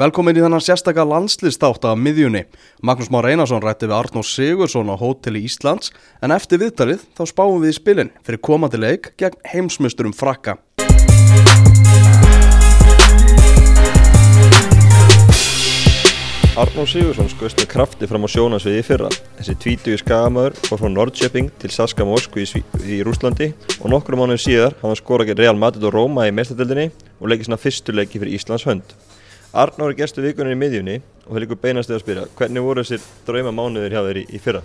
Velkomin í þennan sérstaka landslistátt af miðjunni. Magnús Már Einarsson rætti við Arnór Sigursson á hóteli Íslands en eftir viðtalið þá spáum við í spilin fyrir komandi leik gegn heimsmysturum frakka. Arnór Sigursson skoðist með krafti fram á sjónasviði í fyrra. Þessi tvítugi skagamöður fór frá Nordköping til Saska Moskvi í, í Rúslandi og nokkru mánuðin síðar hann var skora gegn Real Madrid og Róma í mestadöldinni og leikið svona fyrstu leiki fyrir Íslands hönd. Arnór er gestu vikunni í miðjunni og þeir líka beinast eða að spyrja hvernig voru þessir drauma mánuðir hjá þeir í, í fyrra?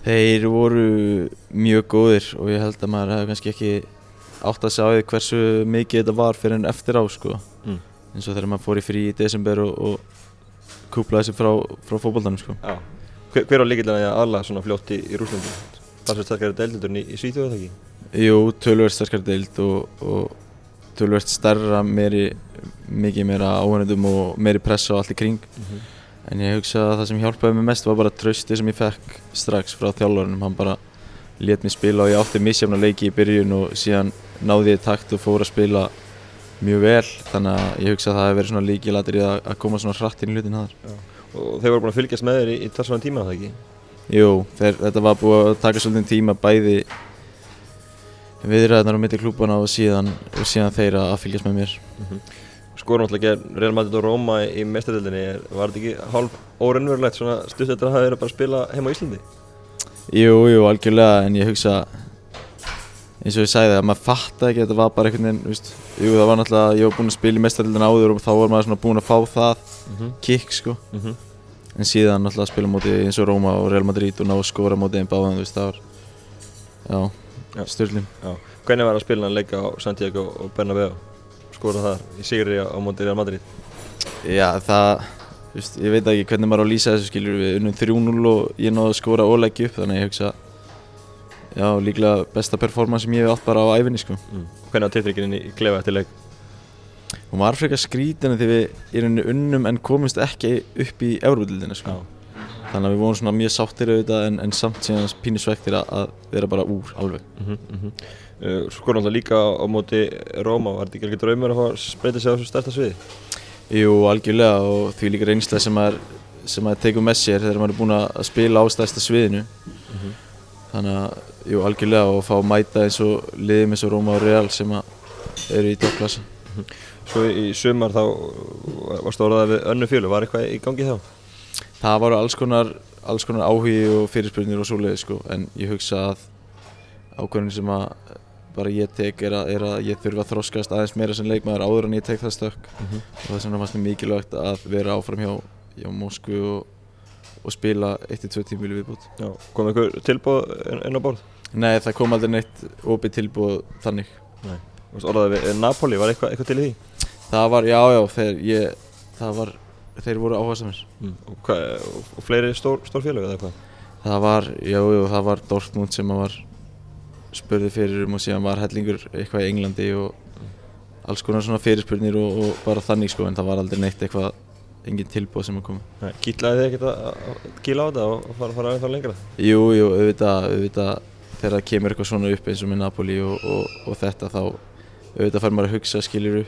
Þeir voru mjög góðir og ég held að maður hefði kannski ekki átt að segja hversu mikið þetta var fyrir en eftir á sko. Mm. eins og þegar maður fór í frí í desember og, og kúplaði sig frá, frá fókbaldanum sko. Já. Hver, hver á líkilega að aðla svona fljótt í, í Rúslandi? Það sem sterkari deildildurinn í, í Svíþjóðu það ekki? Jú, tölvert sterkar deild og, og tölvert stærra, meiri, mikið meira áhengundum og meiri pressa og allt í kring. Mhm. En ég hugsa að það sem hjálpaði mig mest var bara trösti sem ég fekk strax frá þjálfurinnum. Hann bara let mér spila og ég átti misjafna leiki í byrjun og síðan náði ég í takt og fór að spila mjög vel. Þannig að ég hugsa að það hefði verið svona líkilatir í að, að koma svona hratt inn í hlutin þar. Og þeir voru búin að fylgjast með þér í, í talsvæðan tíma það ekki? Jú, þeir, þetta var búið að taka svolítið tíma bæði viðræðnar á mitti klúbana og síðan, og síðan þeir að fylgjast með mér. Skorum alltaf gegn Real Madrid og Róma í mestadöldinni, var þetta ekki hálf órennverulegt svona stutt eftir að hafa verið bara að spila heima á Íslandi? Jú, jú, algjörlega, en ég hugsa eins og ég sagði að maður fatta ekki að þetta var bara einhvern veginn, þú veist, jú það var náttúrulega, ég var búinn að spila í mestarlildin áður og þá var maður svona búinn að fá það Mhm. kick, sko, Mhm. en síðan náttúrulega að spila móti eins og Róma og Real Madrid og ná að skora móti einn báðan, þú veist, það var, já, Já. styrlin. Já. Hvernig var að spila hann leika á Santiago og Bernabeu? Skora þar í sigri á, móti Real Madrid? Já, það, veist, ég veit ekki hvernig maður á að lýsa þessu, skilur við, unnum 3-0 og ég náði að skora og leggja upp, þannig að ég hugsa, já, líklega besta performance sem ég hef átt bara á æfinni, sko. Mm. Hvernig var tiltrykkinn í klefa eftir leik? Hún var frekar skrítin þegar við rauninni unnum en komumst ekki upp í Európa-dildina sko. Þannig að við vorum svona mjög sáttir auðvitað en, en samt síðan pínu svektir að, að vera bara úr alveg. Mm -hmm, mm -hmm. uh, Skora alltaf líka á, móti Róma, var þetta ekki alveg draumur að fá að spreita sig á þessu stærsta sviði? Jú, algjörlega og því líka reynsla sem maður, sem maður tegur með sér þegar maður er búinn að spila á stærsta sviðinu. Þannig að, jú, algjörlega og fá að mæta eins og liðum eins og Róma og Real sem að eru í toppklassa. Svo í sumar þá varst orðað við önnu fjölu, var eitthvað í gangi þá? Það voru alls konar, alls konar áhugi og fyrirspurnir og svoleiði sko en ég hugsa að ákvörðin sem að bara ég tek er að, er að ég þurfa að þroskast aðeins meira sem leikmaður áður en ég tek það stökk og þess vegna fannst mér mikilvægt að vera áfram hjá, hjá Moskvu og, og spila 1-2 tímili viðbútt. Kom einhver tilbúð inn á borð? Nei það kom aldrei neitt opið tilbúð þannig. Nei. Varst orðað við Napoli, var eitthvað, eitthvað til í því? Það var, já já, það var, þeir voru áhersamir. Mm. Og, hvað, og, fleiri stór, stór félög eða eitthvað? Það var, já, já, það var Dortmund sem var spurði fyrir um og síðan var hellingur eitthvað í Englandi og alls konar svona fyrirspurnir og, og bara þannig sko en það var aldrei neitt eitthvað, engin tilbúð sem að koma. Kýtlaði þið ekkert að, kýla á þetta og fara, fara aðeins lengra? Jú, jú, auðvitað, auðvitað þegar það kemur eitthvað svona upp eins og með Napoli og, og, og þetta þá auðvitað fær maður að hugsa skiljuru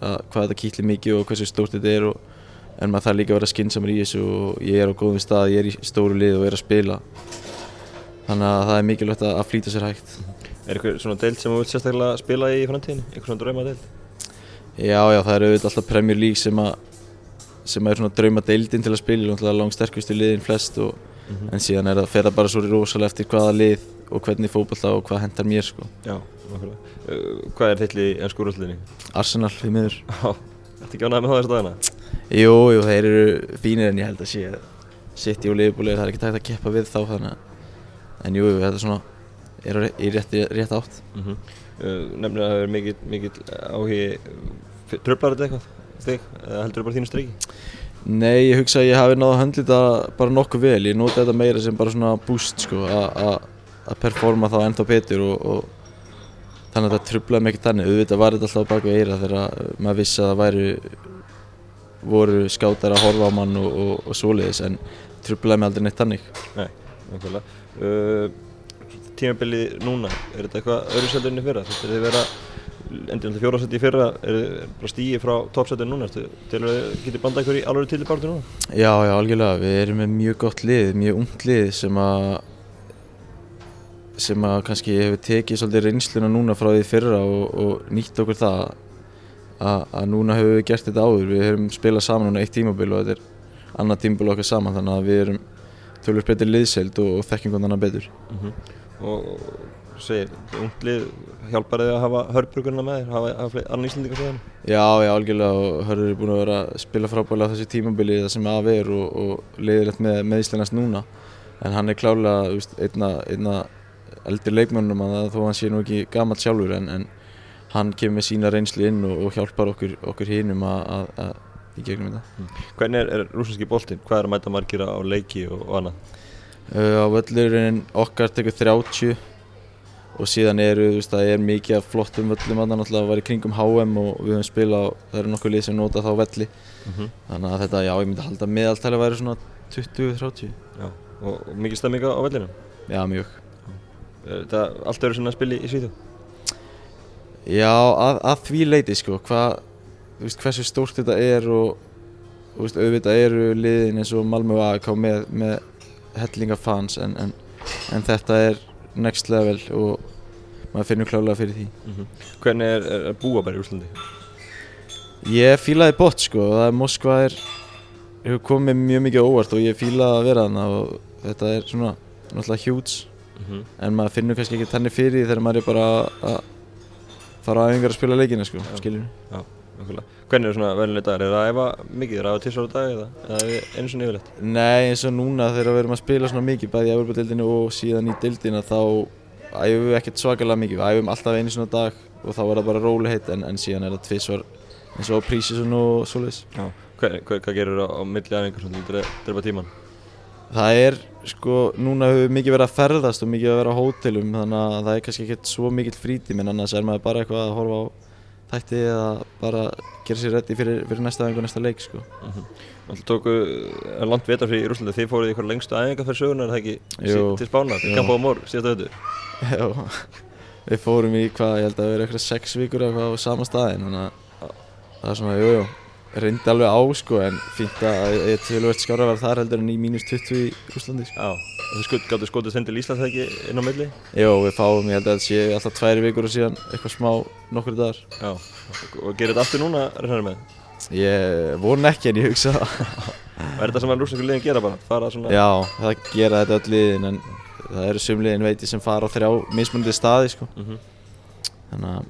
hvað þetta kýtli mikið og hversu stórt þetta er og, en maður þarf líka að vera skynnsamur í þessu og ég er á góðum stað, ég er í stóru lið og er að spila þannig að það er mikilvægt að, að flýta sér hægt. Er eitthvað svona deild sem þú vilt sérstaklega spila í framtíðinni? Eitthvað svona drauma deild? Já, já, það er auðvitað alltaf Premier League sem að sem er svona drauma deildin til að spila og langt sterkustu liðin flest og, en síðan er það fer það bara svo rosalega eftir hvaða lið og hvernig fókbalta og hvað hendar mér sko. Já, nákvæmlega. Uh, hvað er þitt í ennsku úrvallinni? Arsenal við miður. Já, ertu ekki ánægð með það þess dagana? Jú, jú, þeir eru fínir en ég held að sé City og Liverpool það er ekki tægt að keppa við þá þannig en jú, jú, þetta er svona er í rétt, rétt átt. Mm -hmm. uh, Nefnir að það er mikill, mikill áhugi, tröflar þetta eitthvað þig, eða heldur það bara þínu streiki? Nei, ég hugsa að ég hafi náða að höndla þetta bara nokkuð vel. Ég nota þetta meira sem bara svona boost sko, að performa þá ennþá betur og, og þannig að þetta trublaði ekki þannig. Auðvitað var þetta alltaf á baku eira þegar maður vissi að það væri voru skátar að horfa á mann og, og, og svoleiðis en trublaði mig aldrei neitt þannig. Nei, nákvæmlega. Uh, tímabilið núna, er þetta eitthvað öðru sælunni fyrra? Þetta er þið vera endur til fjóraðsætti í fyrra er bara stíi frá toppsættinu núna til að geti bandað ykkur í alveg til barðu núna Já, já, algjörlega, við erum með mjög gott lið, mjög ungt lið sem að sem að kannski hefur tekið svolítið reynsluna núna frá því fyrra og, og nýtt okkur það að, núna hefur við gert þetta áður, við höfum spilað saman núna eitt tímabil og þetta er annað tímabil okkar saman þannig að við erum tölvöld betur liðseld og, og þekkjum hvernig annað betur. og segir, ungt lið hjálpar þið að hafa hörbrugurna með þér hafa, hafa annan íslendingar þannig Já, já, algjörlega og Hörður er búin að vera að spila frábælega á þessi tímabili það sem af er og, og leiðilegt með, með Íslandast núna. En hann er veist, einna, einna eldri leikmönnum að þó hann sé nú ekki gamalt sjálfur en, en hann kemur með sína reynsli inn og, og hjálpar okkur, okkur hinum að, í gegnum þetta. Hvernig er, er rúsneski boltinn? Hvað er að mæta margir á leiki og, og annað? uh, Á völlurinn okkar tekur 30 og síðan eru, þú veist, það er mikið af flottum völlum að náttúrulega var í kringum HM og við höfum spilað á, það eru nokkuð lið sem nota þá velli. Þannig að þetta, já, ég myndi halda meðaltæli að væri svona 20-30 Já, og, og mikið stemminga á vellinu Já, mjög. Þetta allt eru svona að spila í, í Svíþjóð Já, að, að því leiti sko, hvað, þú veist, hversu stórt þetta er og, þú veist, auðvitað eru liðin eins og Malmö AIK með, með hellinga fans en, en, en þetta er next level og maður finnur klálega fyrir því. Hvernig er, er að búa bara í Úslandi? Ég fílaði bort sko, það er Moskva er, hefur komið mjög mikið óvart og ég fílaði að vera þarna og þetta er svona, náttúrulega huge en maður finnur kannski ekki tannig fyrir því þegar maður er bara að fara á æfingar að spila leikina sko, skiljum Já, nákvæmlega Hvernig er svona vennileg dagar? Er það að æfa mikið? Er það að æfa tísar á dag eða, eða einu svona yfirleitt? Nei, eins og núna þegar við erum að spila svona mikið bæði í Evropadeildinu og síðan í deildina þá æfum við ekkert svakalega mikið við æfum alltaf einu svona dag og þá er það bara róliheit en, en síðan er það tvisvar eins og prísísun og svoleiðis Já Hvað, hvað, hvað gerur á, á milli æfingar svona til að drepa tíman? Það er sko, núna hefur við mikið verið að ferðast og mikið að vera á hótelum þannig að það er kannski ekkert svo mikill frítími en annars er maður bara eitthvað að horfa á þætti eða bara gera sér reddi fyrir, fyrir næsta æfingu og næsta leik sko. Það tóku er langt vetarfrí í Rúslandi Þið fóruð í eitthvað lengstu æfingar fyrir söguna er það ekki? Jú. til Spána til á Mór síðast Já, við fórum í hvað, ég held að það verið eitthvað sex vikur á sama staðin þannig að það er svona, jú, jú, reyndi alveg á sko en fínt að ég tölvöld skára vera þar heldur en í mínus 20 í Úslandi sko. Skot, gáttu skotið þenn til Íslands það ekki inn á milli? Jú, við fáum, ég held að þetta sé alltaf tværi vikur og síðan eitthvað smá nokkur dagar. Já Og gerir þetta aftur núna, reynar með? Ég von ekki en ég hugsa er þetta sem að rúsnesku liðin gera bara? Fara svona Já, það gera þetta öll liðin en það eru sumliðin veit ég sem fara á þrjá mismunandi staði sko. Mhm. Þannig að,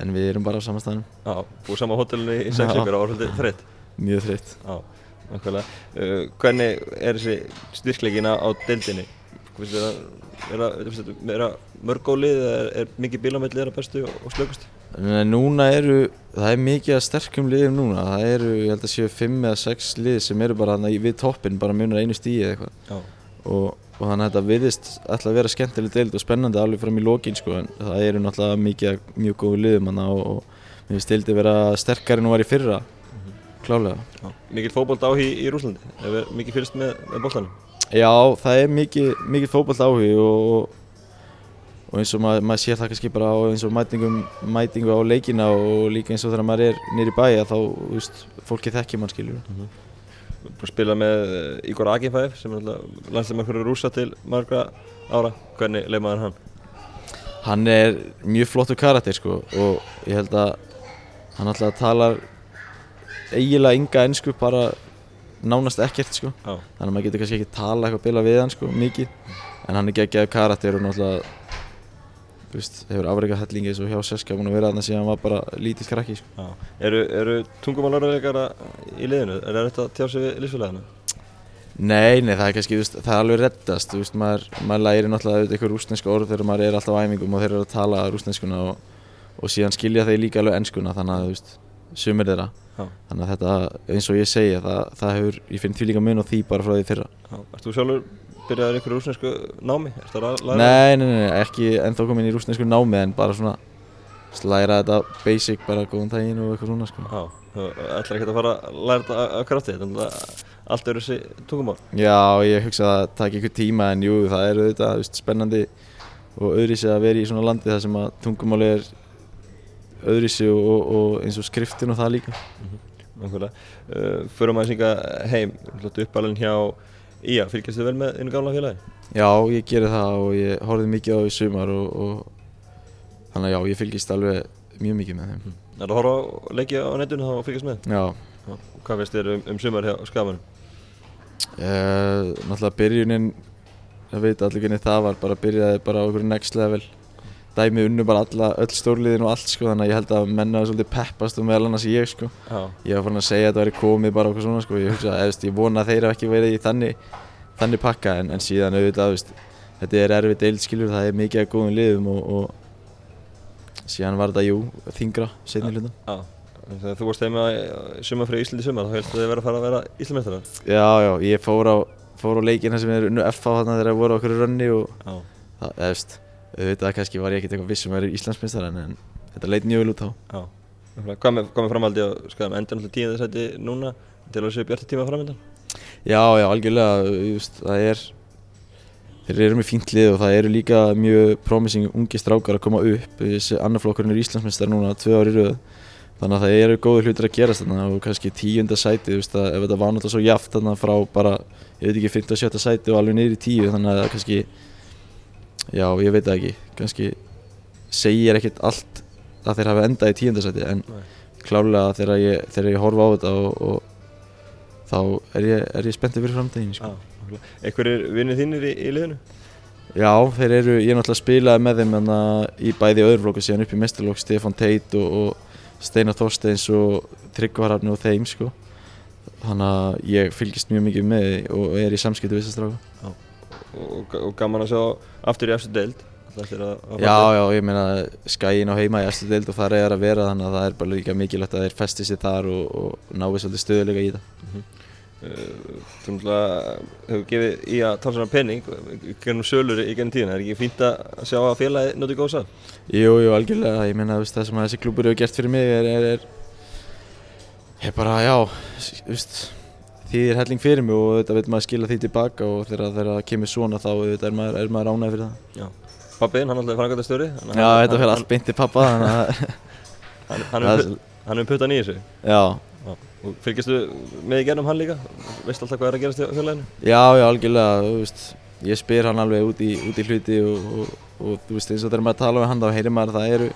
en við erum bara á sama staðnum, Já, búið sama á hótelinu í vikur og svolítið þreytt mjög þreytt. Já, nákvæmlega uh, Hvernig er þessi styrkleikina á deildinni? Að- Er það, er það mörg góð lið eða er, er mikið bílamætt liðar að bestu og, og slökustu? Núna eru, það er mikið að sterkum liðum núna, það eru, ég held að séu fimm eða sex lið sem eru bara við toppinn, bara munar einu stíi eða eitthvað. Já Og, og þannig að þetta virðist alltaf að vera skemmtileg deild og spennandi alveg fram í lokin sko, en það eru náttúrulega mikið mjög góðu liðum og, og mér finnst deildi vera sterkari en hún var í fyrra, klálega. Já. Mikið fótbolt áhugi í Rúslandi? Hefur mikið fyrst með, með boltanum? Já, það er mikið, mikið fótballt áhugi og, og, eins og maður, maður sér það kannski bara á eins og mætingum, mætingu á leikina og líka eins og þegar maður er nýri bæja þá, þú veist, fólki þekkir mann skiljur. Búin að spila með eh, Igor Akinfæf sem er landsleikmarkur rúsa til margra ára. Hvernig leið maður hann? Hann er mjög flottur karakter sko og ég held að hann alltaf talar eiginlega enga ennsku bara nánast ekkert sko. Já, þannig að maður getur kannski ekki tala eitthvað bila við hann sko mikið. En hann er geggjaður karakter og náttúrulega þú veist, hefur afreikað hellingi eins og hjá Seska búin að vera þarna síðan hann var bara lítill krakki sko. Eru, eru tungumálörðuleikara í liðinu? Er þetta að tjá sig við lífsfélagina? Nei, nei, það er kannski, þú veist, það er alveg reddast, þú veist, maður, maður læri náttúrulega auðvitað eitthvað rúsneska orð þegar maður er alltaf á æfingum og þeir eru að tala rúsneskuna og, og síðan skilja þeir líka alveg ennskuna, þannig að, sumir þeirra. Já. Þannig að þetta, eins og ég segja, það, það hefur, ég finn því líka mun á því bara frá því fyrra. Já. Byrjaður ykkur rúsnesku námi? Að? Nei, nei, nei, ekki ennþá komin í rúsnesku námi en bara svona, slæra þetta basic, bara góðan daginn og eitthvað svona, sko. Já, þú ætlar ekki að fara að læra þetta af krafti, þetta er allt öðru þessi tungumál. Já, ég hugsa að það taki ykkur tíma en jú, það er auðvitað spennandi og öðri sig að vera í svona landi þar sem að tungumáli er öðrisi og, og, og eins og skriftin og það líka Nákvæmlega. Uh, Förum að synga heim, uppalinn hjá Ía, fylgjast þið vel með einu gamla félagi? Já, ég geri það og ég horfði mikið á í sumar og, og þannig að já, ég fylgist alveg mjög mikið með þeim Það er að horfa á leiki á netinu þá og fylgjast með? Já, Já. Hvað finnst þér um, um sumar hjá skamanum? Uh, náttúrulega byrjunin það veit allir hvernig það var bara byrjaði bara á einhverju next level dæmi unnu bara alla, öll stórliðin og allt sko þannig að ég held að menna svolítið peppast og meðal annars ég sko Já. ég var fann að segja að það væri komið bara okkur svona sko ég hugsa að eftir, ég vona að þeir hafa ekki verið í þannig þannig pakka en, en síðan auðvitað veist, þetta er erfið deild skilur það er mikið af góðum liðum og, og síðan var þetta jú þingra setni hluta Já. Þegar þú varst heima í sumar fyrir Íslandi í sumar þá helst þið vera að fara að vera Íslandmestrar? já já ég fór á, fór á leikina sem er unnu FH þarna þegar þeir voru okkur rönni og það, eða veist, auðvitað kannski var ég ekkert eitthvað vissum að vera Íslandsmeistar en, en þetta leit mjög vel út á Já. Hvað með, með framhaldi á skaðum? Endur náttúrulega tíu þess að núna til að þessu bjarta tíma framöndan? Já, já, algjörlega, just, það er þeir eru með fínt lið og það eru líka mjög promising ungi strákar að koma upp þessi annarflokkurinn er Íslandsmeistar núna tvö ári röð þannig að það eru góður hlutir að gerast þarna og kannski tíunda sæti, veist, að, ef þetta var náttúrulega svo jaft þarna frá bara, ég veit ekki, 5. og 7. sæti og alveg niður í tíu þannig að það kannski já, ég veit það ekki, kannski segir ekkert allt að þeir hafa endað í tíunda sæti en Nei. klálega þegar ég, þegar ég horfa á þetta og, og þá er ég, er ég spenntið fyrir framtíðin sko. Einhverjir vinnir þínir í, í liðinu? Já, þeir eru, ég náttúrulega spilaði með þeim hana, í bæði öðruflokku síðan upp í mestarlokk Stefan Teit og, og Steinar Þorsteins og Tryggvararni og þeim sko. Þannig að ég fylgist mjög mikið með og er í samskipti við þessar stráka. Og, og gaman að sjá aftur í eftir deild. Já, já, ég meina skæin á heima í eftir deild og þar er að vera þannig að það er bara líka mikilvægt að þeir festi sér þar og, og náðu svolítið stöðuleika í þetta. Uh, Þú náttúrulega hefur gefið í að tala svona penning gennum sölur í gennum tíðina, er ekki fínt að sjá að félagi notið góðs að? Jú, jú, algjörlega, ég meina þú það sem þessi klúbur hefur gert fyrir mig er, er, er, er bara, já, þú veist, því er helling fyrir mig og þetta veit maður skila því tilbaka og þegar það kemur svona þá er maður, er maður ánægð fyrir það. Já. Pappiðinn, hann alltaf frangatast störi Já, þetta fyrir allt beint til pappa, Hann, er, er- er um puttan í þessu já, Já. Fylgistu með í gennum hann líka? Veist alltaf hvað er að gerast í félaginu? já, já, algjörlega, veist, ég spyr hann alveg út í, út í hluti og, og, og þú veist, eins og þegar maður tala við hann þá heyrir maður að það eru,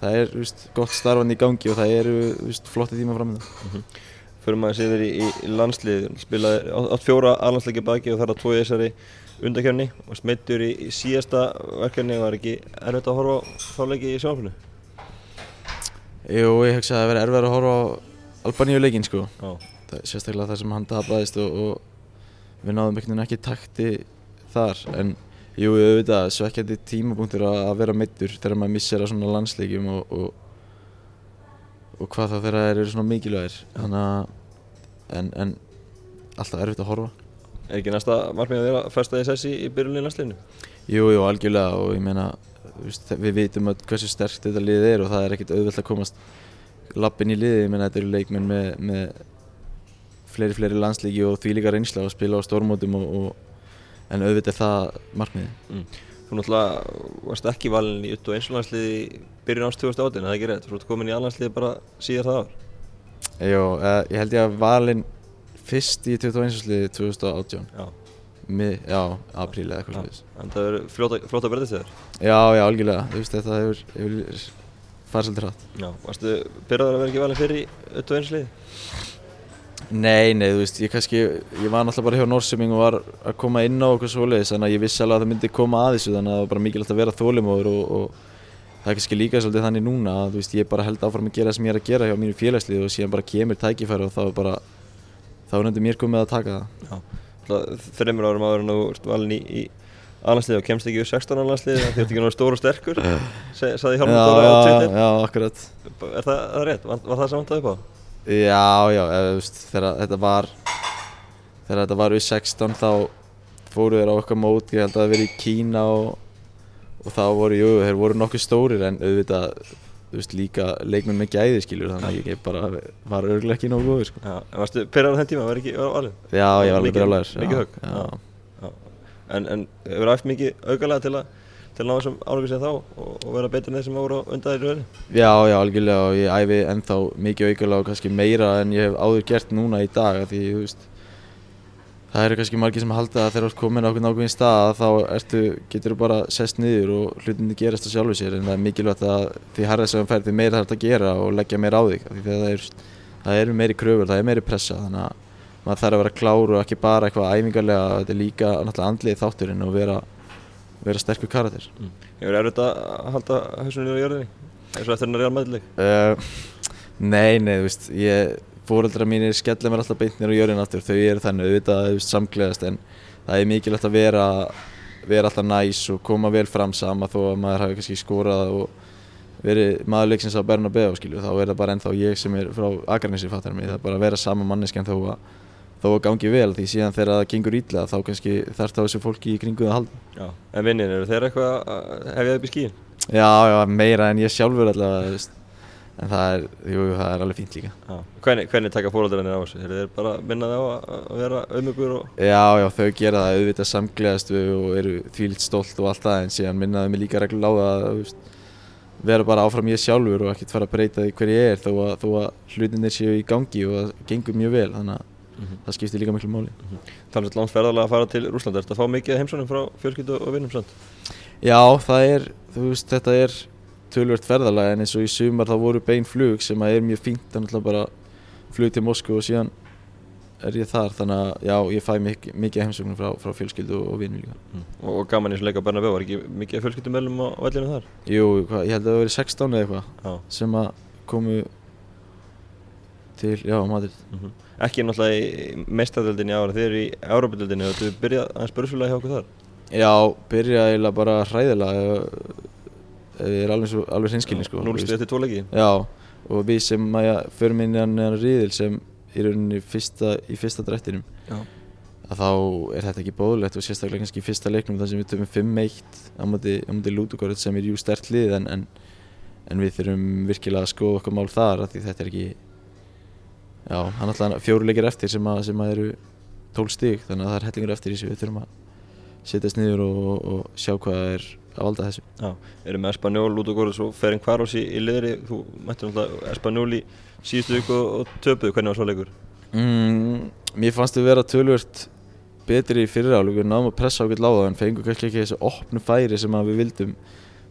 það er, veist, gott starfan í gangi og það eru, veist, flotti tíma framöndan. Förum maður yfir í, í, landslið, spilaði átt fjóra alhansleiki baki og þar að í þessari undakjörni og smeittur í, í síðasta verkefni. Var ekki erfitt að horfa á þá leiki í sjónfinu? Jú, ég hugsa að það verði erfið að horfa á Albaníu leikinn, sko. Það, sérstaklega þar sem hann tapaðist og, og við náðum einhvern veginn ekki takti þar. En jú, auðvitað svekkjandi tímapunktur að, að vera meittur þegar maður missir að svona landsleikjum og, og, og hvað þá þegar þeir eru svona mikilvægir. Þannig að en, en alltaf erfitt að horfa Er ekki næsta markmið að vera að festa þess í, í byrjunni í landsliðinu? Jú, jú, algjörlega og ég meina við vitum að hversu sterkt þetta liðið er og það er ekkert auðvelt að komast lappin í liðið, ég meina þetta eru leikmenn með, með fleiri fleiri landslíki og því líka reynsla að spila á stórmótum og, og, en auðvitað er það markmiðið. Mm. Þú náttúrulega varst ekki valin í 21 landsliði í byrjun ást 2018, er það ekki rétt? Þú ert komin í allandsliði bara síðar það ár? Jú, uh, ég held ég að valinn fyrst í 21. sliði 2018, Já. Mið, já, apríl eða eitthvað slúðis. En það verður fljóta, fljóta breytist þér? Já, já, algjörlega, þú veist þetta hefur, hefur farið svolítið hratt. Já. Varstu byrjaður að vera ekki valin fyrir í 21 liði? Nei, nei, þú veist, ég kannski, ég var náttúrulega bara hjá Norsuming og var að koma inn á okkur svoleiðis þannig að ég vissi alveg að það myndi koma að þessu þannig að það var bara mikilvægt að vera þólimóður og, og það er kannski líka svolítið þannig núna að veist, ég bara held áfram að gera það sem ég er að gera hjá mínu félagslið og síðan bara kemur tækifæri og þá er bara, þá er nefndir mér komið að taka það. Þreymur árum áður en þú ert valin í, í allandsliði og kemst ekki úr 16 allandsliði því þú ert ekki náttúrulega stór og sterkur saði Hjálmar Dóra á Twitter já, akkurat. Er það, það rétt? Var, var það samt að upp á? Já, já, þegar þetta var, þegar þetta var við 16 þá fóru þeir á okkar mót, ég held að það verið í Kína og, og þá voru, jú, þeir voru nokkuð stórir en auðvitað, þú veist, líka leikmenn með gæði skiljur þannig að ég bara var örglega ekki nógu góður, sko. Já, en varstu pyrrar á þenn tíma, var ekki var valin? Já, ég var alveg Mikið- brjálæður. mikið högg? Já, Já. En, en hefur æft mikið augalega til að til að ná þessum árangur sem þá og, og vera betur en þeir sem voru undan þeir í rauninni? Já, já, algjörlega og ég æfi ennþá mikið aukulega og kannski meira en ég hef áður gert núna í dag því, þú veist það eru kannski margir sem halda að þegar þú ert komin á okkur nákvæminn stað þá ertu, getur þú bara sest niður og hlutinni gerast á sjálfu sér en það er mikilvægt að því harðið sem færð því meira þarf þetta að gera og leggja meira á þig því það er, það eru meiri kröfur, það er meiri pressa þannig að maður þarf að vera klár og ekki bara eitthvað æfingarlega, þetta er líka náttúrulega andlið þátturinn og vera, vera sterkur karakter Hefur erfitt að halda hausunni á jörðinni? og eftir hennar real meðleik? Uh, nei, nei, þú veist, ég, fóreldra mínir skella mér alltaf beint nýra á jörðin aftur, þau eru þannig, auðvitað, þú veist, samkleðast, en það er mikilvægt að vera, vera alltaf næs og koma vel fram sama þó að maður hafi kannski skorað og verið maður leiksins á Bernabeu, skilju, þá er það bara ennþá ég sem er frá Akarnesi, fattar mig, það er bara að vera sama manneskjan þó að þó að gangi vel því síðan þegar það gengur ítla þá kannski þarf það þessu fólki í kringu að halda. Já, en vinnin, eru þeir eitthvað að hefja upp í skíin? Já, já, meira en ég sjálfur veist, en það er, jú, það er alveg fínt líka. Já, hvernig, hvernig taka fóröldarinn á þessu? Þeir bara minnaði á að vera auðmjögur og... Já, já, þau gera það auðvitað samgleðast við og eru þvílitt stolt og allt það en síðan minnaði mig líka reglulega á það að veist, vera bara áfram ég sjálfur og ekkert fara að breyta því hver ég er þó að, þó að hlutinir séu í gangi og það gengur mjög vel þannig að mm -hmm. það skiptir líka miklu máli. Mm -hmm. Þannig að langt ferðarlega að fara til Rúsland, er þetta að fá mikið heimsónum frá fjölskyldu og vinnum samt? Já, það er, þú veist, þetta er tölvört ferðarlega en eins og í sumar þá voru bein flug sem að er mjög fínt að bara flug til Moskú og síðan er ég þar þannig að já, ég fæ mikið, mikið heimsóknum frá, frá fjölskyldu og vinnum líka. Mm. Og, og gaman eins og leika Bernabéu, var ekki mikið fjölskyldumöllum á vellinu þar? Jú, hva, ég held að það verið 16 eða eitthvað sem að komu til, já, Madrid. Mm -hmm. Ekki náttúrulega í meistadöldinni ára, þið eru í Európa-döldinni og þú byrjað aðeins börsulega hjá okkur þar? Já, byrjaði eiginlega bara hræðilega er alveg, alveg hinskilni sko. Núlstuði eftir tvo leiki? Já, og við sem förum inn í hann riðil sem í rauninni fyrsta, í fyrsta drættinum Já. að þá er þetta ekki bóðlegt og sérstaklega kannski í fyrsta leiknum þar sem við töfum 5-1 á móti, móti Ludogorð sem er jú stert lið en, en, en við þurfum virkilega að skoða okkar mál þar því þetta er ekki já, hann alltaf fjóru leikir eftir sem að, sem að eru 12 stík þannig að það er hellingur eftir í þessu við þurfum að setjast niður og, og sjá hvað er að valda þessu. Já, erum með Espanjól, Ludogorð og Ferin Kvaros í, í liðri. Þú mættir náttúrulega Espanjól í síðustu viku og, og töpuðu, hvernig var svo leikur? Mm, mér fannst þið vera tölvört betri í fyrirálu við náðum að pressa okkur láða en fengum kannski ekki þessu opnu færi sem við vildum,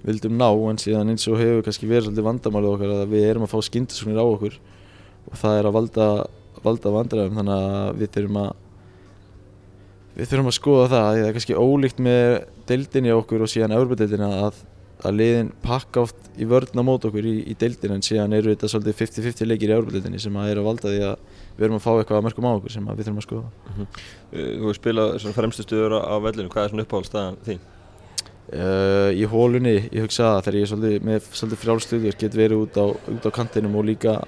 vildum ná. En síðan eins og hefur kannski verið svolítið vandamálið okkar að við erum að fá skindisvunir á okkur. Og það er að valda, valda vandræðum. Þannig að við þurfum að við þurfum að skoða það. Því það er kannski ólíkt með deildinni okkur og síðan Európa-deildina að, að liðin pakka oft í vörðna mót okkur í, í deildina en síðan eru þetta svolítið 50-50 leikir í Európa-deildinni sem að er að valda því að við erum að fá eitthvað að mörgum á okkur sem við þurfum að skoða mm -hmm. Þú hefur spilað svona fremstu stuður á vellinu, hvað er svona uppáhaldstæðan þín? Uh, í hólunni, ég hugsa það þegar ég er svolítið, með svolítið frjálsluður get verið út á, út á kantinum og líka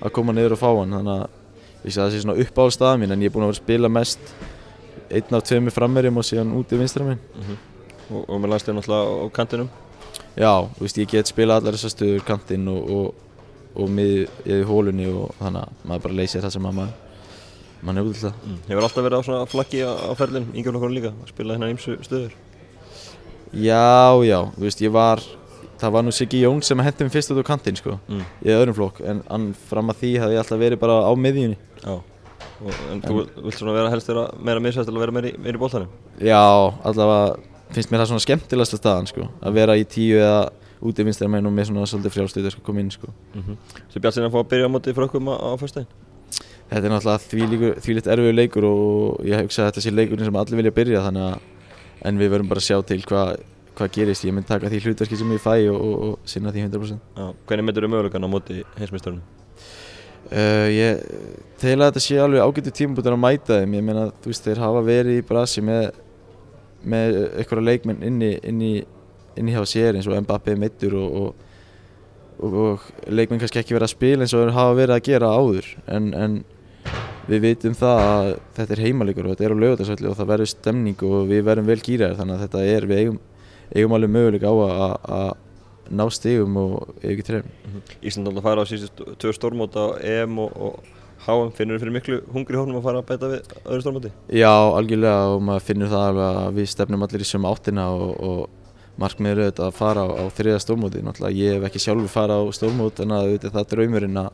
að koma niður og fá hann þannig að ég sé að það sé svona uppáhaldstæða mín en ég er búin að vera að spila mest einn af tveimur frammerjum og síðan út í vinstra minn mm -hmm. Og, og með landslegin náttúrulega á kantinum? Já, þú veist, ég get spila allar þessar stöður kantinn og, og, og mið í hólunni og þannig að maður bara leysir það sem að maður mann er út til það mm. Hefur alltaf verið á svona flaggi á, ferlinn, yngjörn okkur líka, að spila hérna ímsu stöður? Já, já, þú veist, ég var það var nú Siggi Jón sem hendi mér fyrst út á kantinn sko, mm. í öðrum flokk en ann fram að því hafði ég alltaf verið bara á miðjunni Já Og, en, en þú vilt svona vera helst vera meira misvægt til að vera meira í, í bóltanum? Já, allavega finnst mér það svona skemmtilegast að staðan sko, að vera í tíu eða út í meina og með svona svolítið frjálstuð að sko koma inn sko. Mm -hmm. Svo bjart sinna að fá að byrja á móti frökkum á, á fyrstæðin? Þetta er náttúrulega þvílitt erfiður leikur og ég hugsa að þetta sé leikurinn sem allir vilja byrja þannig að en við verðum bara að sjá til hvað hva gerist, ég mynd taka því hlutverki sem ég fæ og, og, og sinna því 100% Já, hvernig myndur þú mögulegan á móti heimsmeisturinn? Uh, ég tegla að þetta sé alveg ágættu tímabútur að mæta þeim ég meina þú veist þeir hafa verið í brasi með með einhverja leikmenn inni, inni, inni hjá sér eins og Mbappé meittur og, og, og leikmenn kannski ekki verið að spila eins og þeir hafa verið að gera áður. En, en við veitum það að þetta er heimalegur og þetta er á lögutarsöllu og það verður stemning og við verðum vel gýraðir þannig að þetta er við eigum, eigum alveg möguleik á að ná stegum og ef ekki trefn -hmm. Ísland átt að fara á síðustu tvö stórmót á EM og, HM finnur þið fyrir miklu hungri hófnum að fara að bæta við öðru stórmóti? Já, algjörlega og maður finnur það alveg að við stefnum allir í sömu áttina og, og markmið er auðvitað að fara á, á þriða stórmóti. Náttúrulega ég hef ekki sjálfur fara á stórmót en að auðvitað það er draumurinn að,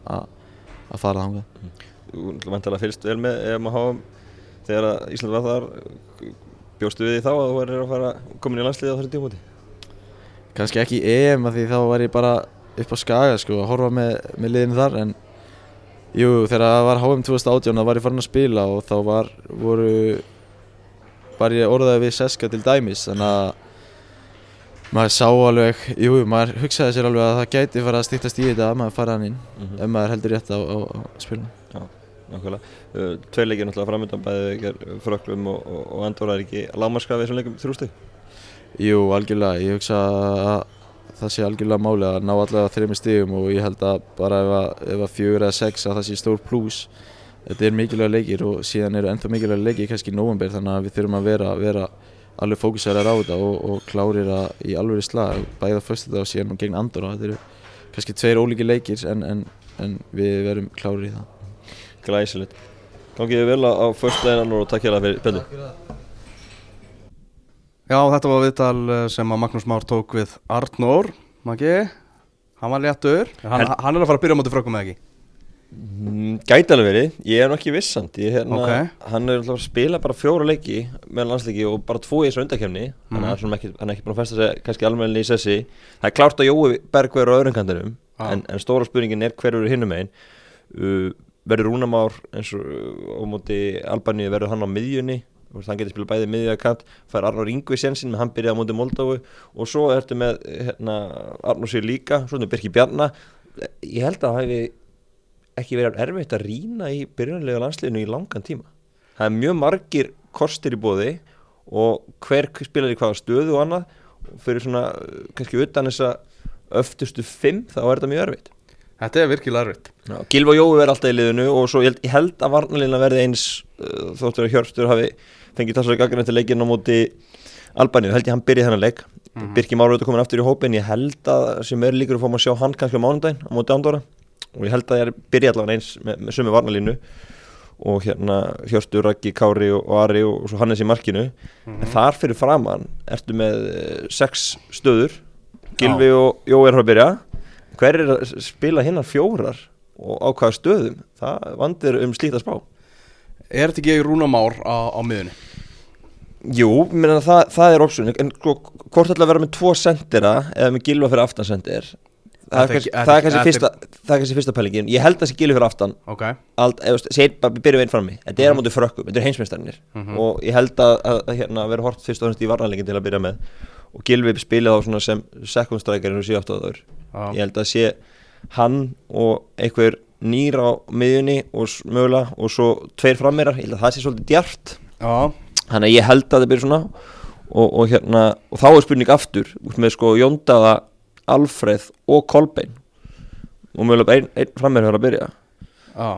að, fara þangað. Þú vantilega fylgst vel með ef maður hafa þegar Ísland var þar. Bjóstu við því þá að þú verður að fara komin í landsliði á þessu tímúti kannski ekki EM að því þá var ég bara upp á skaga sko að horfa með, með liðinu þar en jú þegar það var HM 2018 þá var ég farin að spila og þá var voru var ég orðaði við Seska til dæmis þannig að maður sá alveg, jú maður hugsaði sér alveg að það gæti fara að stýttast í þetta að maður fara hann inn Mhm. ef maður heldur rétt á, á, á spilinu Nákvæmlega. Uh, Tveir leikir náttúrulega framöndan bæði ger fröklum og, og, og Andorra er ekki lámarskað við þessum leikum þrjústu. Jú, algjörlega, ég hugsa að það sé algjörlega máli að ná allavega þreymir stigum og ég held að bara ef að, ef að fjögur eða sex að það sé stór pluss þetta er mikilvæga leikir og síðan eru ennþá mikilvæga leikir kannski í november þannig að við þurfum að vera, vera alveg fókusarar á þetta og, og klárir að í alveg slag bæða fyrstu þetta og síðan gegn Andorra þetta eru kannski tveir ólíki leikir en, en, en við verum klárir í það Glæsilegt. Gangið þið vel á, á förstæðinan og takk hérna fyrir Pelli. Já, þetta var viðtal eh, sem að Magnús Már tók við Arnór. Maggi, hann var léttur. Hann, En- hann er að fara að byrja á móti frökkum eða ekki? Mm, Gæti alveg verið, ég er nú ekki vissand hérna, Ok. Hann er alltaf að spila bara fjóra leiki með landsleiki og bara tvo í þessu undakefni þannig að Mhm. mm. ekki, hann er ekki búin að festa sig kannski almennilega í sessi. Það er klárt að Jói Berg verður á öðrum kantinum. Já. en, en stóra spurningin er hver eru hinnum einn uh, Verður Rúnamár eins og á móti Albaníu verður hann á miðjunni hann getur spilað bæði miðjökant fær Arnór Ingvi sénsinn með hann byrjaði á móti Moldófu og svo ertu með hérna, Arnór sér líka, svo er Birki Bjarna. Ég held að það hefði ekki verið erfitt að rýna í byrjunlega landsliðinu í langan tíma. Það er mjög margir kostir í bóði og hver spilar í hvaða stöðu og annað. Og fyrir svona uh, kannski utan þessa öftustu fimm þá er þetta mjög erfitt Þetta er virkilega erfitt. Já, Gilva og Jói verður alltaf í liðinu og svo ég held, að varnalina verði eins uh, þóttur að Hjörfstur hafi fengið gaggrinn til leikinn á móti Albaníu, held ég hann byrjaði þennan leik. Mhm. Birki Máru auðvitað komin aftur í hópin ég held að sem er líkur að maður að sjá hann kannski á mánudaginn á móti Andorra. Og ég held að ég er byrja allavega eins með, með sömu varnalínu og hérna Hjörtur, Raggi, Kári og, og Ari og, og svo Hannes í markinu. Mhm. en þar fyrir framann ertu með eh, sex stöður. Gilvi og Jói er að byrja hver er að spila hinnar fjórar og á hvaða stöðum? Það vandir um slíkt að spá. Er þetta ekki Rúna Már á, á miðunni? Jú, menna, það, það er option. En sko, hvort ætla að vera með tvo sendera eða með Gilva fyrir aftan sendir það er kannski, fyrsta, það er kannski fyrsta pælingin. Ég held að það sé Gilvi fyrir aftan. Ok. Ald, eða, segir bara, við byrjum einn frammi. Þetta er á móti frökkum, þetta er heimsmeistarnir Mhm. og ég held að, að, hérna, vera hort fyrst og fremst í varnarleikin til að byrja með. Og Gilvi spilið á svona sem second striker eins og sé aftur áður Já. ég held að sé hann og einhver nýr á miðjunni og mögulega og svo tveir frammerar, ég held að það sé svolítið djart Já, þannig að ég held að það byrja svona. Og, og hérna, og þá er spurning aftur út með sko Jóndaða Alfreð og Kolbein og mögulega einn ein frammerar að byrja. Já,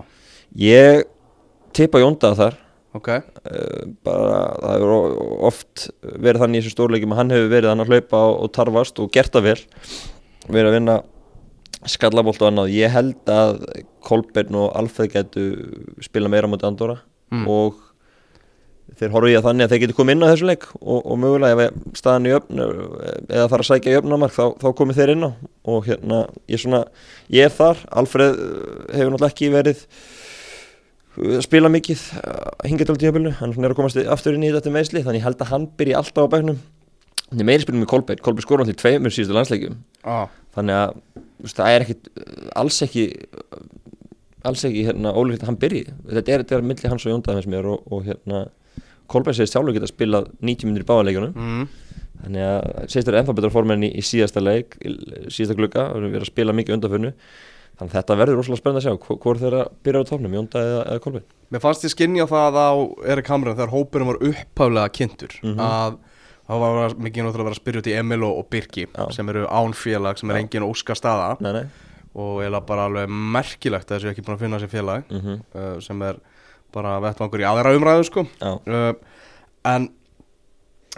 ég tippa Jóndaða þar. Ok. Uh, bara það hefur oft verið þannig í þessu stórleikum að hann hefur verið hann að hlaupa og, og tarfast og gert það vel verið að vinna skallabolt og annað. Ég held að Kolbeinn og Alfred getu spila meira mot Andorra Mm. og þeir horfið í að þannig að þeir getur komið inn á þessu leik og, og mögulega ef staðan í öfn eða fara að sækja í öfnamark þá, þá komið þeir inn á. Og hérna ég, svona, ég er þar, Alfred uh, hefur náttúrulega ekki verið uh, spila mikið hingað til tímabilinu, hann er að komast aftur inn í þetta meðsli, þannig ég held að hann byrji alltaf á bæknum hann er meiri spilum með Kolbeinn. Kolbeinn skor náttúrulega í tveimur síðustu landsleikjum. Já, þannig að veist, það er ekkit alls ekki alls ekki hérna ólíkt að hann byrji. Þetta er, er milli hans og Jóndaði með mér og, og hérna Kolbeinn segist sjálfur geta spilað 90 minnir í báðanleikunum mm. þannig að segist þér ennþá betra formen í, í síðasta leik í síðasta glugga, við erum að spila mikið undanförnu. Þannig að þetta verður rosalega spennandi að sjá Hvor- hvor þeirra byrjar á topnum, Jóndaði eða, eða Kolbeinn. Mér fannst ég skinja það á Erik Hamren þegar hópurinn var upphaflega kynntur Mhm. að það var mikið náttúrulega að vera að spyrja út í Emil og, og Birki Já. sem eru ánfélag sem er Já. engin óska staða nei, nei. og eiginlega bara alveg merkilegt að þessu ekki búin að finna sér félag Mm uh, sem er bara vettvangur í aðra umræðu sko. Uh, en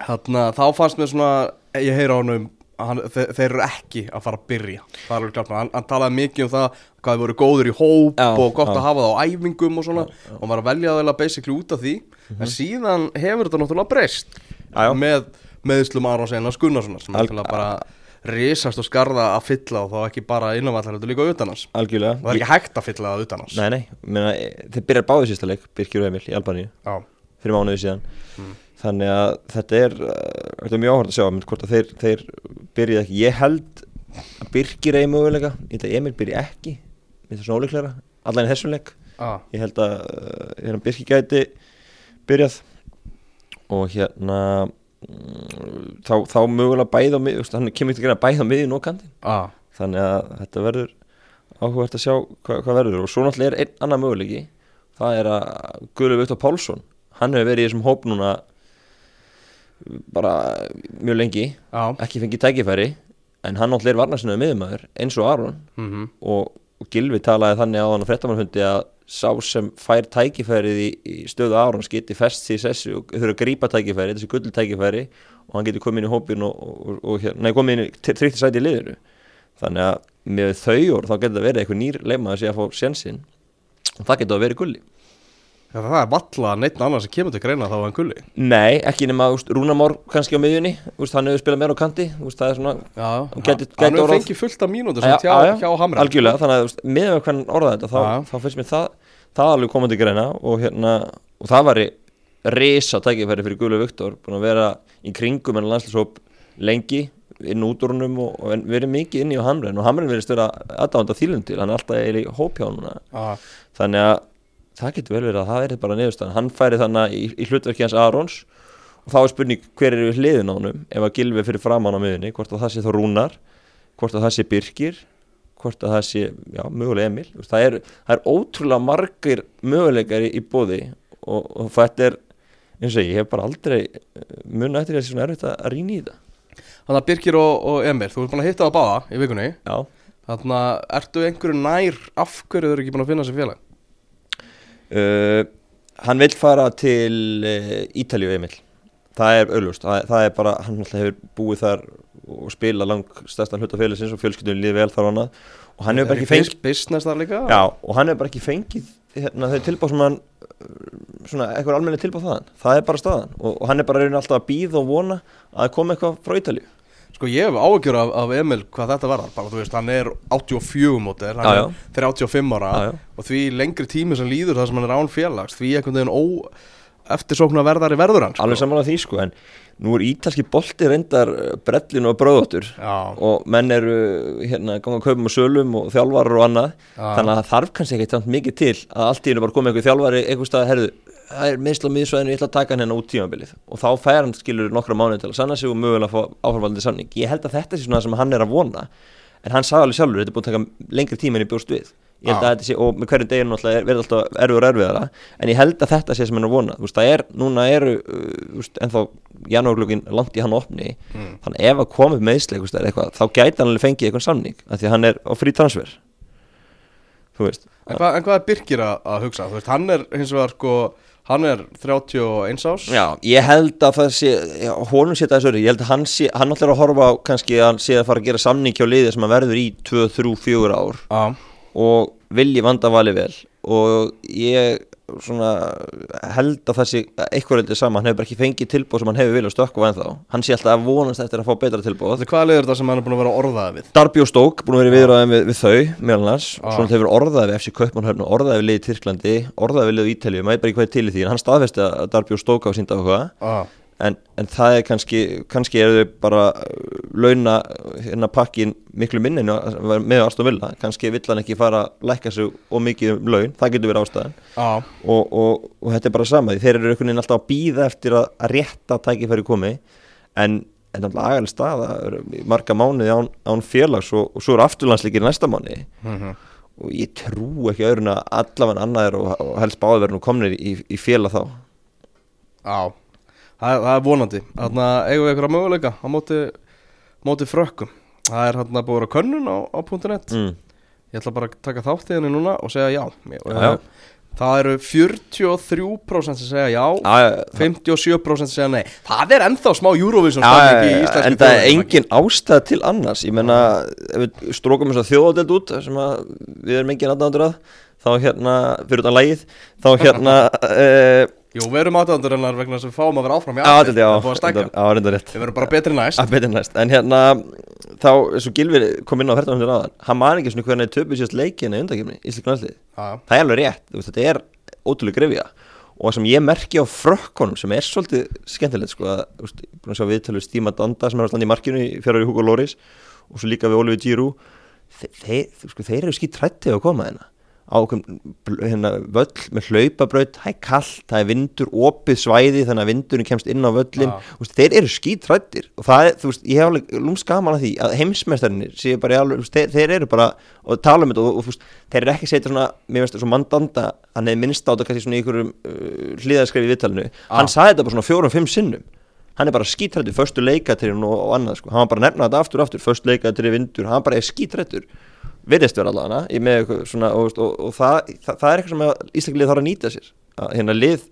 hérna þá fannst mér svona ég heyra á honum að hann, þe þeir eru ekki að fara að byrja. Hann, hann talaði mikið um það hvað þið voru góður í hóp Já, og gott já. að hafa það á æfingum og svona. Já, og maður að velja það basically út af því. En síðan hefur þetta náttúrulega breyst Já, með meðslum Arons Einars Gunnarssonar sem er bara risast og skarða að fylla og þá ekki bara innanvallar heldur líka utan hans. Algjörlega. Og það er ekki hægt að fylla það utan hans. Nei, nei, meina, þeir byrjar báðið sísta leik Birkir og Emil í Albaníu. Já, fyrir mánuði síðan. Þannig að þetta er, uh, þetta er mjög áhört að sjá mynd, hvort að þeir, þeir byrjið ekki. Ég held að Birkir eigi möguleika. Ég held að Emil byrji ekki. Með þessu óleiklega, allan í þessum leik. Ah, ég held að uh, hérna Birkir gæti byrjað og hérna mm, þá, þá mögulega bæð á mið hann kemur ekki að gera bæð á miðin og kantinn. Ah, þannig að þetta verður áhugavert að sjá hva, hvað verður. Og svo náttúrulega er einn annar möguleiki það er að Guðlu Viktor Pálsson hann hefur verið í þessum hóp núna bara mjög lengi Já, ekki fengið tækifæri en hann náttúrulega er varnarsinnaður miðumæður eins og Aron. Mhm, og, og Gilvi talaði þannig á hann á frettamannfundi að sá sem fær tækifærið í, í stöðu Arons geti fest því sessu og þurfa að grípa tækifæri þessi gullu tækifæri og hann geti komið inn í hópin og, og, og hérna, nei, komið inn í þrýtti sæti í liðinu. Þannig að með þau orð þá getur það verið eitthvað nýr leimaður sé að fá sjansinn og það getur að verið gulli Já, það er valla neitt annar sem kemur til greina þá en gulli. Nei, ekki nema úst, Rúnamár kannski á miðjunni. Úst, hann hefur spilað meira á kanti. Úst, það er svona Já, Hann gæti- hann hefur fengið fullt af mínútur sem hjá, já, já, hjá Hamra algjörlega, þannig að úst, með hvernig orða þetta þá, þá finnst mér það, það alveg komandi greina og, hérna, og það væri risa tækifæri fyrir Guðlu Viktor búin að vera í kringum en landslýshóp lengi inn út úr húnum og, og verið mikið inn í á Hamren og Hamren verið störa aðdánda þýlum til, hann er alltaf það getur vel verið að það er bara niðurstaðan. Hann færi þannig í, í hlutverki hans Arons og þá er spurning hver er við hliðin á honum? Ef að Gilvi fyrir framann á miðunni hvort að það sé þá Rúnar hvort að það sé Birkir hvort að það sé, já, mögulega Emil. Það er, það er ótrúlega margir möguleikar í, bóði og, og þetta er, eins og ég, ég hef bara aldrei munið eftir þessi svona erfitt að, rýna í þetta. Þannig að Birkir og, og Emil, þú ert búin að hitta það báða í vikunni. Já, Þannig að ertu einhverju nær af hverju þau eru ekki búin að finna sér félag uh, hann vil fara til uh, Ítalíu Emil. Það er auðlust, það, það er bara hann hefur búið þar og spila lang stærstan hluta félagsins og fjölskyldunum líði vel þar á hana og hann hefur bara ekki fengið Business þar líka? Já, og hann hefur bara ekki fengið hérna, þau tilbúð sem hann svona eitthvað almenni tilbúð þaðan. Það er bara staðan. Og, og hann er bara raunin alltaf að býða og vona að komi eitthvað frá Ítalíu Sko ég hef áhyggjur af, af Emil hvað þetta verðar bara, þú veist, hann er 84 mótir, hann Já, já. er 35 ára Já, og því lengri tími sem líður það sem hann er án félags því einhvern veginn ó eftirsóknar verðari verður hann sko. alveg saman því sko en nú er ítalski bolti reyndar uh, brellinu og bröðóttur Já, og menn eru hérna ganga kaupum og sölum og þjálfarar og annað. Þannig að það þarf kannski ekki tamt mikið til að allt í hennu bara komið einhver þjálfari einhver stað, herðu, það er meðsla á miðsvæðinu, ég ætla að taka hann hérna út tímabilið. Og þá fær hann skilur nokkra mánuð til að sanna sig og mögulega fá áframvaldið samning. Ég held að þetta sé svona það sem hann er að vona en hann sagði alveg sjálfur, þetta er búin að taka lengri tíma en ég bjóst við. Ég held Já. að þetta sé, og með hverjum deginu er- verður alltaf erfiður og erfiðara en ég held að þetta sé sem hann er að vona. Veist, það er, núna eru uh, ennþá janúarglögin langt í hann opni. Mm. þannig ef að komið meðsli þá gæti hann alveg fengið eitthvað samning en, hvað, en hvað er Birkir að, að hugsa? Veist, hann er hins vegar sko, hann er 31 ás Já, ég held að það sé já, honum sé það þessu ég held að hann sé, hann ætlar að horfa á kannski að hann sé að fara að gera samning hjá liði sem hann verður í 2, 3, 4 ár. Já, og vilji vanda vali vel. Og ég svona held að það sé eitthvað reyndir sama, hann hefur bara ekki fengið tilbúð sem hann hefur viljað stökku ennþá, hann sé alltaf að vonast eftir að fá betra tilbúð þetta er hvað leiður þetta sem hann er búin að vera orðaði við? Darby og Stók búin að vera í viðræðum við, við þau meðal annars, Ah. svona hefur orðaði við FC Kaupmannhöfn og orðaði við liðið Tyrklandi orðaði við liðið Ítalíu, maður er bara ekki hvað er til í því en hann staðfesti að Darby og Stók á sínda okkur Já, en, en það er kannski kannski eru þau bara uh, launa hérna pakkin miklu minni að- með Aston Villa, kannski vill hann ekki fara að lækka sig og mikið um laun, það getur verið ástæðan. Já, og, og, og þetta er bara sama. Því þeir eru einhvern veginn alltaf að býða eftir að, að rétta tækifæri komi. En en alltaf agalega staða marga mánuði án, án félags og, og svo eru afturlandsleikir næsta mánuði. Mhm. Og ég trú ekki öðrun að allavega annaðir og, og helst nú komnir í, í félag þá. Já, það, það er vonandi. Þannig að eigum við einhverja möguleika á móti, móti frökkum. Það er hann að búið að vera könnun á, á .net. Mm. Ég ætla bara að taka þátt í henni núna og segja já, Já, já. Það eru 43% sem segja já Já, já, 57% sem segja nei. Það er ennþá smá Eurovision en það er engin ástæð til annars. Ég menna, ef við strókum þess að þjóðadeld út sem að við erum engin aðnáttur að þá hérna, fyrir utan lægið þá hérna uh, Jú, við erum aðdæðandur hennar vegna þess að við fáum að vera áfram í þetta, já, Það er búið að stækka. Reyndar- já, reynda rétt. Við verðum bara betri næst. Að betur næst, en hérna þá, eins og Gilvir kom inn á ferðanum til aðan hann man ekki svona hvernig töpu sérst leikina í undakefni í Já, það er alveg rétt veist, þetta er ótrúlega grefja og það sem ég merki á frökkunum sem er svolítið skemmtilegt sko að, veist, er búin að sjá viðtölu Stíma Danda sem er standa í markinu í fjárhverju Hugo Loris og svo líka við Oliver Giroud. Þeir, þeir, sko, þeir eru skýt trættið að koma hérna á okkur hérna, völl með hlaupabraut, það er kallt, það er vindur opið svæði þannig að vindurinn kemst inn á völlin þú veist, þeir eru skítrættir og það er, þú veist, ég hef alveg lúms gaman að því að heimsmeistarnir séu bara alveg, veist, þeir, þeir eru bara og tala um þetta og, og veist, þeir eru ekki setja svona mér veist, svo mandanda, hann hefði minnst á þetta kannski svona í einhverjum uh, hlýðaskrefi í viðtalinu. Hann sagði þetta bara svona fjórum, fimm sinnum. Hann er bara skítrættur, förstu leikatirinn og, og annað sko, hann var bara að nefna þetta aftur aftur förstu leikatirinn vindur, hann bara er skítrættur virðist vera allavega og, og, og það, það, það er eitthvað sem að Íslandlið þarf að nýta sér. Að hérna lið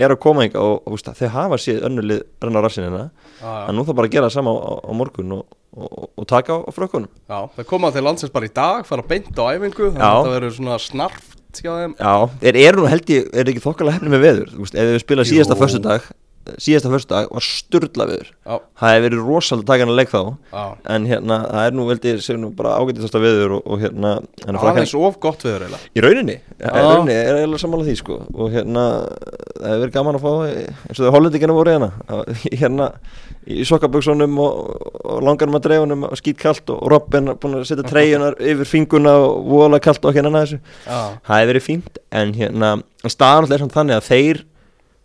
er að koma yngar og, og þau hafa séð önnu lið renna rassinina já, já. að nú þá bara gera það sama á, á, á morgun og, og, og taka á, á frökkunum. Já, það koma til landsins bara í dag, fara beint á æfingu Þannig Já. að þetta verður svona snarft Já, þeir eru nú held ég, er ekki þokkalega hefni með veður? Þú veist, ef við spila síðasta föstudag síðasta föstudag var sturla veður. Já, það hefur verið rosalega taka hann að leik þá. Já. En hérna, það er nú veldi sér nú bara ágætistasta veður og, og hérna en að frakkan- Aðeins of gott viður eiginlega. Í rauninni, í rauninni er eiginlega sammála því sko. Og hérna það hefur verið gaman að fá eins og þau hollendikina voru hérna að- hérna í sokkaböksunum og, og langanum að dreifunum og skýt kalt og Robin búin að setja treyjunar yfir finguna og vola kalt og hérna það hefur verið fínt en hérna en staðan alltaf er samt þannig að þeir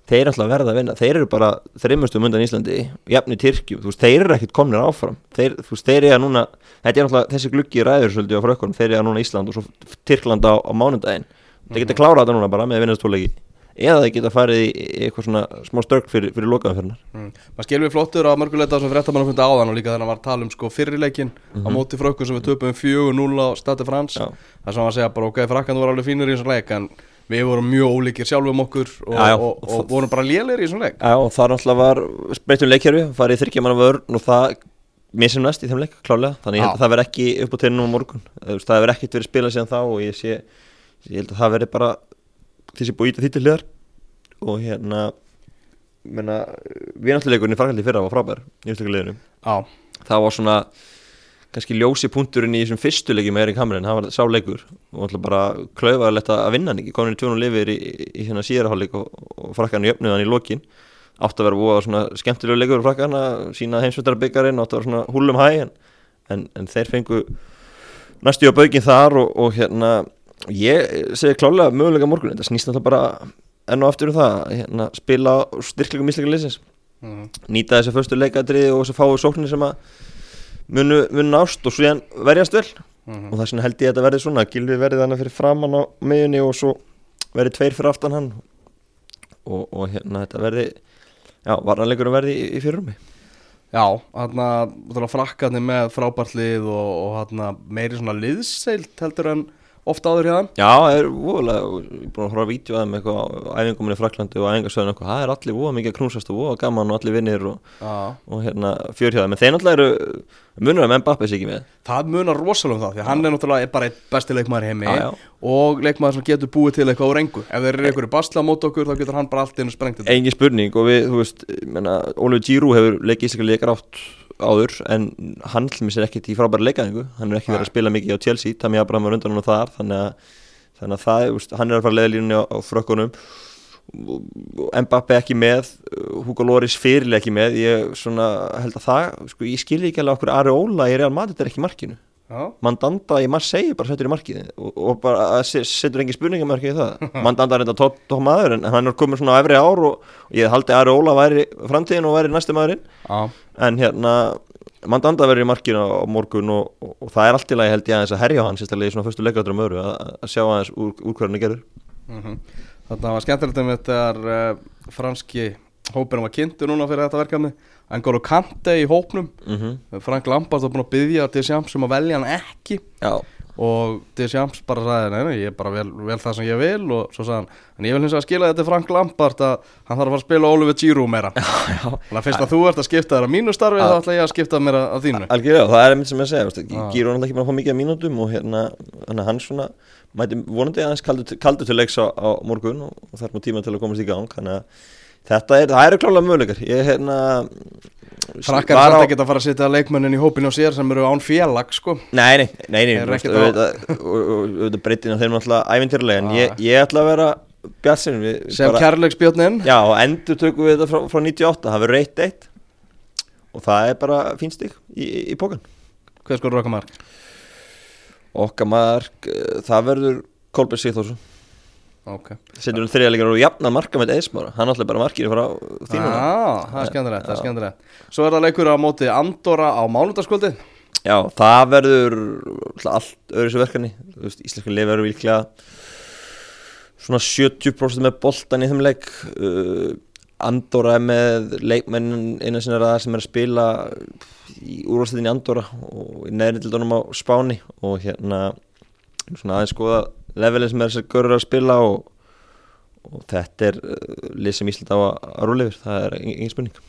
þeir alltaf verða að vinna, þeir eru bara þreimustum undan Íslandi, jafni Tyrkjum. Þú veist, þeir eru ekkit komnir áfram. Þeir, þú veist, þeir eru núna, þetta er alltaf þessi gluggi ræður svolítið á frökkunum, þeir eru núna Ísland og svo Tyrkland á, á mánudaginn. Þeir geta klárað þetta núna bara með vinnastóleiki eða þeir geta farið í eitthvað svona smá störk fyrir, fyrir lokaðanferðnar mm. maður skilur við flottur á mörguleita sem fréttamann fundi áðan og líka var að tala um sko fyrirleikin á móti frökkur sem við töpum 4-0 á Stade France. Það sem var að segja bara ok, frakkan voru alveg fínir í þessum leik en við vorum mjög ólíkir sjálfum okkur og, Já, já. og, og, vorum bara lélir í þessum leik. Já, og það náttúrulega var breytum leikjörfi, farið í þryggja manna vörn og það næst í þeim leik, klálega þannig ég held að það verði ekki upp á tennum á morgun. Það verði ekkert verið spilað síðan þá og ég sé, ég held að það verði bara sem búið að því til hliðar. Og hérna menna, við náttúruleikurinn í farkaldi fyrra var frábær í úrstökuleginu Já, það var svona kannski ljósi punkturinn í þessum fyrstu leikjum með Erik Hamrin, það var sá leikur. Og alltaf bara klaufaðilegt að vinna hann ekki. Komin í tjónu lifir í, í, í hérna síðarháleik og, og frakkan jöfnuð hann í lokin. Átt að vera búið svona skemmtilegu leikur frakkan að sína heimsveitarbyggjarinn átt að vera svona húlum hæ en, en, en þeir fengu næstu á baugin þar og, og hérna ég segi klálega möguleika morgun. Þetta snýst alltaf bara enn og aftur um það hérna, spila styrklegum misleika liðsins. Mm. nýta þessi munu, munu nást og svo verjast vel. Mhm. og þess vegna held ég að þetta verði svona Gilvi verði þannig fyrir framann á miðunni og svo verði tveir fyrir aftan hann. Og, og hérna þetta verði já, varnarleikurum verði í, í fyrirrumi Já, hann frakkarnir með frábært lið og, og hann meiri svona liðseilt heldur en ofta áður hjá þeim Já, það er voðalega, ég er búin að horfa að vídeo að þeim eitthvað á æfinguminni í Fraklandi og æfingarsöðun eitthvað, það er allir voða mikið að knúsast og voða gaman og allir vinnir og, Já, og hérna fjörhjáða, menn þeir náttúrulega eru munur að menn Bappis ekki með. Það munar rosalega um það því hann er náttúrulega bara einn besti leikmaður í heimi Já, já. og leikmaður sem getur búið til eitthvað úr engu. Ef þeir eru einhverju basla á mót okkur þá getur hann bara allt áður en hann mér sér ekkert í frábæra leikaðingu hann er ekki verið að spila mikið á Chelsea Tami Abraham var undan hann og þar þannig að, þannig að það, veist, hann er að fara leðalínunni á, á frökkunum. Mbappe ekki með Hugo Loris fyrirlega ekki með. Ég svona held að það, sko, ég skilji ekki alveg okkur Ari Óla í Real Madrid er ekki markinu Mandanda í Marseille bara settur í markið og, og bara að se- setur engin spurningamörki í það. Mandanda er þetta tótt tó maður en hann er komin svona á efri ár og, og ég haldi að Ari Óla væri framtíðin og væri næsti maðurinn. Já, en hérna Mandanda verður í markinu á morgun og, og, og það er allt í lagi held ég aðeins að herja hann sérstaklega í svona fyrstu leikadrum öru að, að sjá aðeins úr, úr hvernig gerður. Mm Þetta var skemmtilegt um þetta uh, franski hópurinn var kynntu núna fyrir þetta verkefni Engolo Kante í hópnum. Mm -hmm. Frank Lampard var búin að byggja sjams um að velja hann ekki. Já, og Deschamps bara sagði nei, nei, ég er bara vel, vel það sem ég vil. Og svo sagði hann, en ég vil hins vegar skila þetta Frank Lampard að hann þarf að fara að spila Oliver Giroud meira. Þannig að fyrst að þú ert að skipta þér að mínu starfi þá ætla ég að skipta mér að, að þínu Algjörlega, það er einmitt sem ég segja. Gíru er náttúrulega ekki bara að fá mikið af mínútum og hérna, hann svona mæti vonandi aðeins kaldur, til- kaldur til leiks á, á morgun og, og er nú tíma til að komast í gang þannig að þetta er, það eru klálega möguleikar. Ég hérna Frakkar er samt ekki að fara að setja leikmennin í hópin á sér sem eru án félag sko. Nei, nei, nei, nei auðvitað breytin á þeim náttúrulega ævintýrlega en Ah. ég, ég ætla að vera bjartsin sem kærleiksbjörnin Já, og endur tökum við þetta frá, frá 98 það verður 1-1 og það er bara fín stig í, í, í pókan hver sko röka mark? Okkar mark, eh, það verður Kolbjörn Sigþórsson ok. Settur um þriðalegar og jafna marka með Eismára Hann ætla bara markir frá þínuna ah, það er skemmtilegt, það er skemmtilegt. Svo er það leikur á móti Andorra á mánudagskvöldi. Já, það verður allt öðru þessu verkefni. Þú veist, Íslenska lið verður líklega svona 70% með boltan í þeim leik. Uh, Andorra er með leikmennin innan sinna ræða sem er að spila í úrvarsleitinni Andorra og í neðrindildunum á Spáni og hérna svona aðeins skoða levelin sem þessar görur að spila og, og þetta er uh, lið sem Ísland á að, rúlega yfir, það er engin spurning.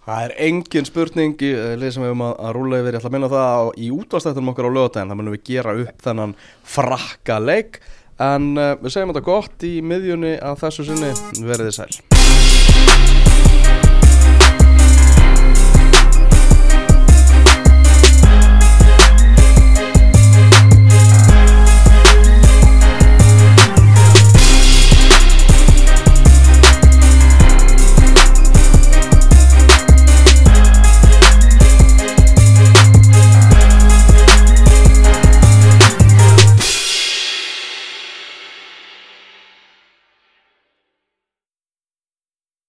Það er engin spurning í eh, lið sem við höfum að, rúlega yfir, ég ætla að minna það á, í útastættunum okkar á lögadaginn, það munum við gera upp þennan frakka leik. En uh, við segjum þetta gott í miðjunni að þessu sinni. Verið þið sæl